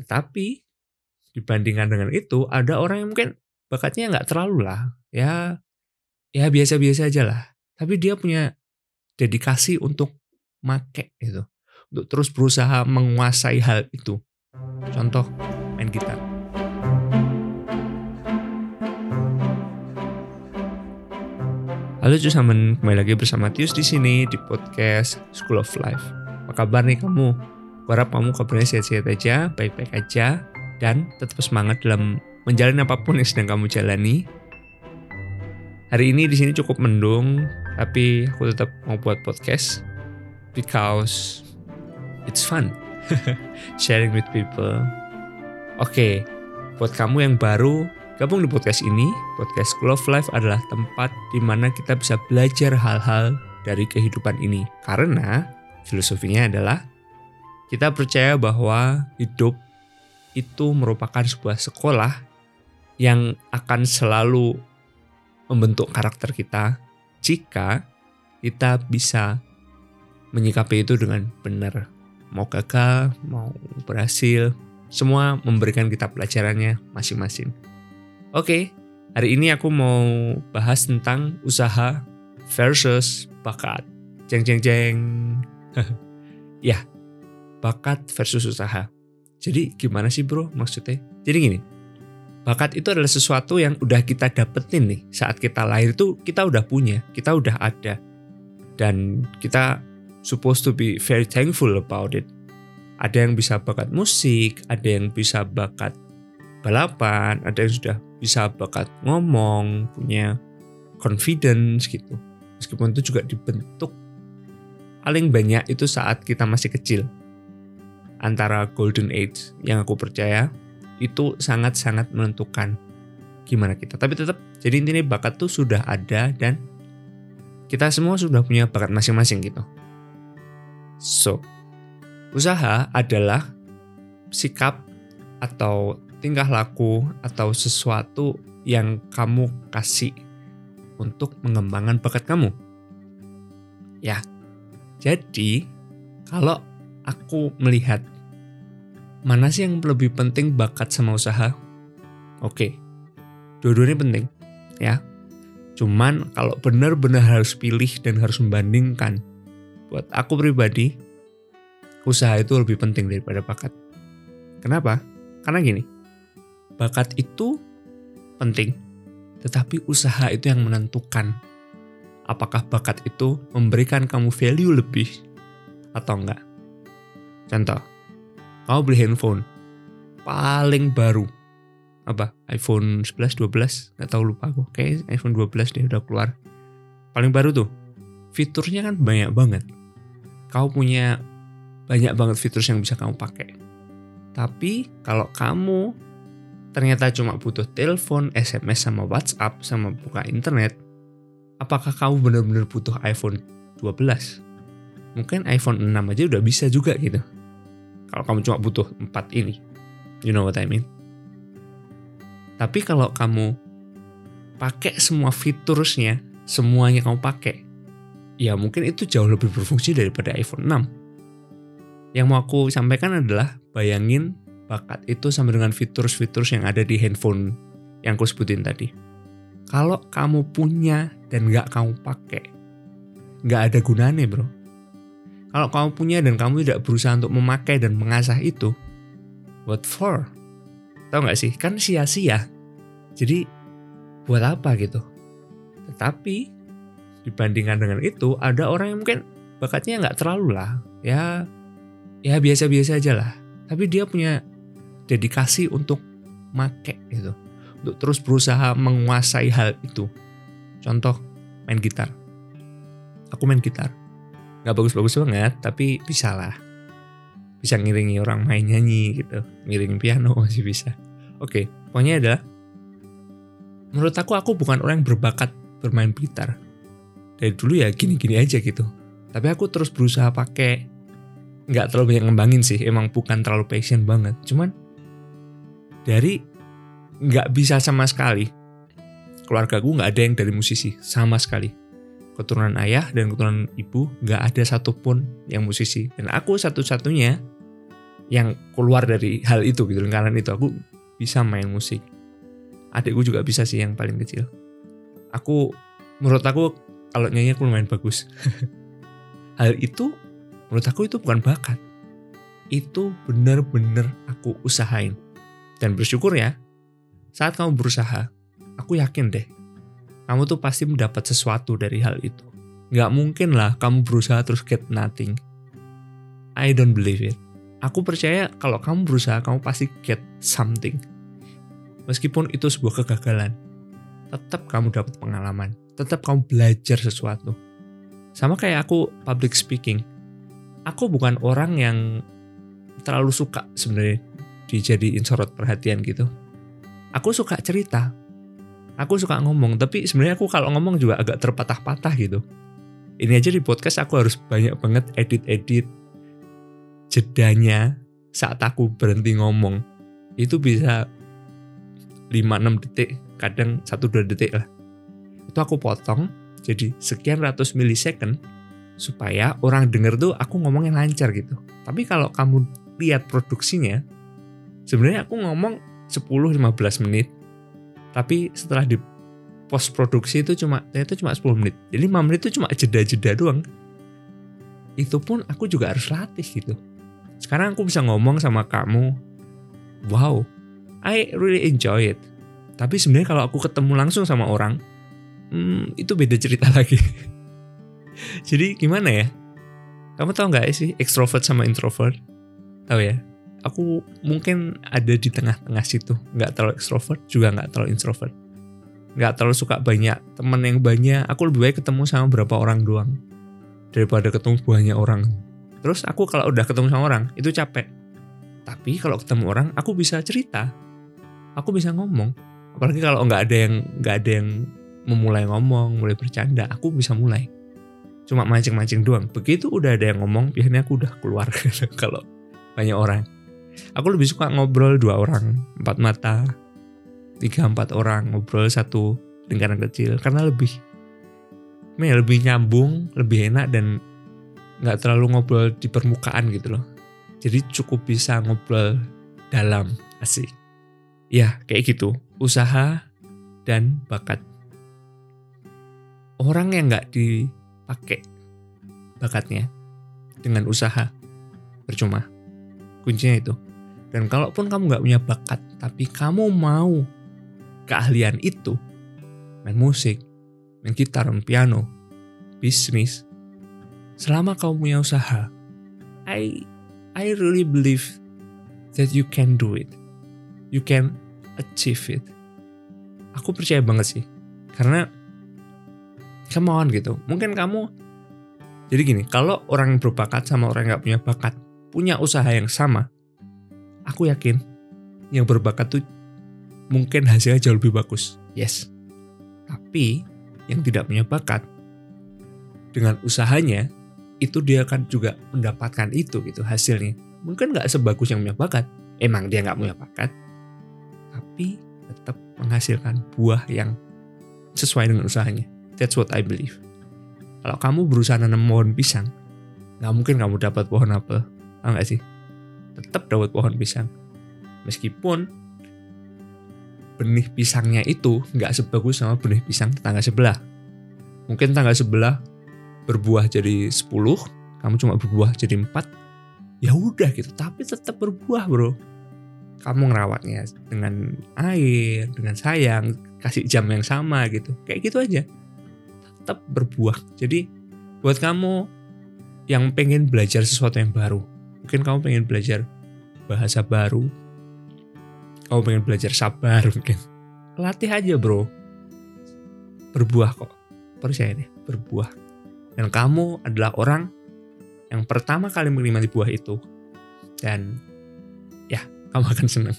Tetapi dibandingkan dengan itu ada orang yang mungkin bakatnya nggak terlalu lah. Ya ya biasa-biasa aja lah. Tapi dia punya dedikasi untuk make itu untuk terus berusaha menguasai hal itu. Contoh main gitar. Halo cusamen, kembali lagi bersama Tius di sini di podcast School of Life. Apa kabar nih kamu? Gue harap kamu kabarnya sehat-sehat aja, baik-baik aja, dan tetap semangat dalam menjalani apa pun yang sedang kamu jalani. Hari ini di sini cukup mendung, tapi aku tetap mau buat podcast because it's fun sharing with people. Oke, okay, buat kamu yang baru gabung di podcast ini, podcast of Life adalah tempat di mana kita bisa belajar hal-hal dari kehidupan ini. Karena filosofinya adalah kita percaya bahwa hidup itu merupakan sebuah sekolah yang akan selalu membentuk karakter kita jika kita bisa menyikapi itu dengan benar. Mau gagal, mau berhasil, semua memberikan kita pelajarannya masing-masing. Oke, hari ini aku mau bahas tentang usaha versus bakat. Jeng jeng jeng. ya, bakat versus usaha. Jadi gimana sih bro maksudnya? Jadi gini, bakat itu adalah sesuatu yang udah kita dapetin nih saat kita lahir itu kita udah punya, kita udah ada. Dan kita supposed to be very thankful about it. Ada yang bisa bakat musik, ada yang bisa bakat balapan, ada yang sudah bisa bakat ngomong, punya confidence gitu. Meskipun itu juga dibentuk paling banyak itu saat kita masih kecil antara golden age yang aku percaya itu sangat-sangat menentukan gimana kita. Tapi tetap jadi intinya bakat tuh sudah ada dan kita semua sudah punya bakat masing-masing gitu. So, usaha adalah sikap atau tingkah laku atau sesuatu yang kamu kasih untuk mengembangkan bakat kamu. Ya, jadi kalau aku melihat mana sih yang lebih penting bakat sama usaha? Oke, dua-duanya penting, ya. Cuman kalau benar-benar harus pilih dan harus membandingkan, buat aku pribadi, usaha itu lebih penting daripada bakat. Kenapa? Karena gini, bakat itu penting, tetapi usaha itu yang menentukan apakah bakat itu memberikan kamu value lebih atau enggak. Contoh, kamu beli handphone. Paling baru. Apa? iPhone 11 12 nggak tahu lupa aku. Kayak iPhone 12 deh udah keluar. Paling baru tuh fiturnya kan banyak banget. Kau punya banyak banget fitur yang bisa kamu pakai. Tapi kalau kamu ternyata cuma butuh telepon, SMS sama WhatsApp sama buka internet, apakah kamu benar-benar butuh iPhone 12? Mungkin iPhone 6 aja udah bisa juga gitu. Kalau kamu cuma butuh empat ini. You know what I mean? Tapi kalau kamu pakai semua fiturnya, semuanya kamu pakai, ya mungkin itu jauh lebih berfungsi daripada iPhone 6. Yang mau aku sampaikan adalah bayangin bakat itu sama dengan fitur-fitur yang ada di handphone yang aku sebutin tadi. Kalau kamu punya dan nggak kamu pakai, nggak ada gunanya bro kalau kamu punya dan kamu tidak berusaha untuk memakai dan mengasah itu, what for? Tahu nggak sih? Kan sia-sia. Jadi buat apa gitu? Tetapi dibandingkan dengan itu, ada orang yang mungkin bakatnya nggak terlalu lah. Ya, ya biasa-biasa aja lah. Tapi dia punya dedikasi untuk make gitu. Untuk terus berusaha menguasai hal itu. Contoh, main gitar. Aku main gitar nggak bagus-bagus banget tapi bisa lah bisa ngiringi orang main nyanyi gitu. Ngiringi piano masih bisa. Oke pokoknya adalah menurut aku aku bukan orang yang berbakat bermain gitar. Dari dulu ya gini-gini aja gitu. Tapi aku terus berusaha pakai nggak terlalu banyak ngembangin sih. Emang bukan terlalu passion banget. Cuman dari nggak bisa sama sekali keluarga gue nggak ada yang dari musisi sama sekali keturunan ayah dan keturunan ibu nggak ada satupun yang musisi. Dan aku satu-satunya yang keluar dari hal itu gitu lingkaran itu. Aku bisa main musik. Adikku juga bisa sih yang paling kecil. Aku menurut aku kalau nyanyi aku lumayan bagus. Hal itu menurut aku itu bukan bakat. Itu benar-benar aku usahain. Dan bersyukur ya saat kamu berusaha aku yakin deh kamu tuh pasti mendapat sesuatu dari hal itu. Nggak mungkin lah kamu berusaha terus get nothing. I don't believe it. Aku percaya kalau kamu berusaha kamu pasti get something. Meskipun itu sebuah kegagalan tetap kamu dapat pengalaman tetap kamu belajar sesuatu. Sama kayak aku public speaking. Aku bukan orang yang terlalu suka sebenarnya dijadiin sorot perhatian gitu. Aku suka cerita aku suka ngomong tapi sebenarnya aku kalau ngomong juga agak terpatah-patah gitu. Ini aja di podcast aku harus banyak banget edit-edit jedanya saat aku berhenti ngomong. Itu bisa 5-6 detik kadang 1-2 detik lah. Itu aku potong jadi sekian ratus milisecond supaya orang denger tuh aku ngomong yang lancar gitu. Tapi kalau kamu lihat produksinya sebenarnya aku ngomong 10-15 menit tapi setelah di post produksi itu cuma itu cuma 10 menit jadi 5 menit itu cuma jeda-jeda doang itu pun aku juga harus latih gitu sekarang aku bisa ngomong sama kamu, wow, I really enjoy it. Tapi sebenarnya kalau aku ketemu langsung sama orang, hmm, itu beda cerita lagi. Jadi gimana ya? Kamu tahu nggak sih extrovert sama introvert? Tahu ya? Aku mungkin ada di tengah-tengah situ. Nggak terlalu extrovert, juga nggak terlalu introvert. Nggak terlalu suka banyak temen yang banyak. Aku lebih baik ketemu sama beberapa orang doang daripada ketemu banyak orang. Terus aku kalau udah ketemu sama orang itu capek. Tapi kalau ketemu orang aku bisa cerita, aku bisa ngomong. Apalagi kalau nggak ada yang nggak ada yang memulai ngomong, mulai bercanda, aku bisa mulai. Cuma mancing-mancing doang. Begitu udah ada yang ngomong, biasanya aku udah keluar kalau banyak orang. Aku lebih suka ngobrol dua orang, empat mata, tiga empat orang ngobrol satu lingkaran kecil karena lebih, lebih nyambung, lebih enak dan nggak terlalu ngobrol di permukaan gitu loh. Jadi cukup bisa ngobrol dalam asik. Ya kayak gitu, usaha dan bakat. Orang yang nggak dipakai bakatnya dengan usaha percuma. Kuncinya itu. Dan kalaupun kamu nggak punya bakat, tapi kamu mau keahlian itu, main musik, main gitar, main piano, bisnis, selama kamu punya usaha, I I really believe that you can do it. You can achieve it. Aku percaya banget sih. Karena come on gitu. Mungkin kamu jadi gini, kalau orang yang berbakat sama orang yang gak punya bakat, punya usaha yang sama, aku yakin yang berbakat tuh mungkin hasilnya jauh lebih bagus. Yes. Tapi yang tidak punya bakat dengan usahanya itu dia akan juga mendapatkan itu gitu hasilnya. Mungkin nggak sebagus yang punya bakat. Emang dia nggak punya bakat, tapi tetap menghasilkan buah yang sesuai dengan usahanya. That's what I believe. Kalau kamu berusaha nanam pohon pisang, nggak mungkin kamu dapat pohon apel. Tahu nggak sih? Tetap dapat pohon pisang. Meskipun benih pisangnya itu nggak sebagus sama benih pisang tetangga sebelah. Mungkin tetangga sebelah berbuah jadi 10, kamu cuma berbuah jadi 4, ya udah gitu. Tapi tetap berbuah, Bro. Kamu ngerawatnya dengan air, dengan sayang, kasih jam yang sama gitu. Kayak gitu aja. Tetap berbuah. Jadi buat kamu yang pengen belajar sesuatu yang baru, mungkin kamu pengen belajar bahasa baru, kamu pengen belajar sabar mungkin. Latih aja, Bro. Berbuah kok. Percaya deh, berbuah dan kamu adalah orang yang pertama kali menikmati buah itu. Dan ya, kamu akan senang.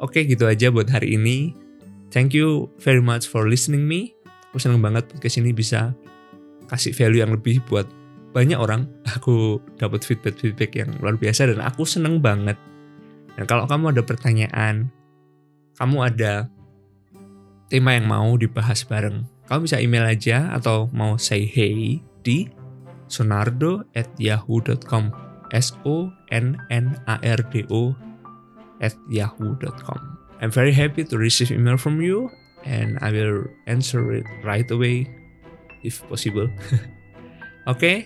Oke, gitu aja buat hari ini. Thank you very much for listening me. Aku senang banget podcast ini bisa kasih value yang lebih buat banyak orang. Aku dapat feedback-feedback yang luar biasa dan aku seneng banget. Dan kalau kamu ada pertanyaan, kamu ada tema yang mau dibahas bareng, kamu bisa email aja atau mau say hey di sonardo at yahoo.com S O N N A R D O at yahoo.com. I'm very happy to receive email from you and I will answer it right away if possible. Oke, okay,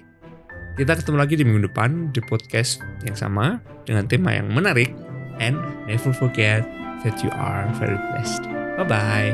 kita ketemu lagi di minggu depan di podcast yang sama dengan tema yang menarik and never forget that you are very blessed. Bye bye.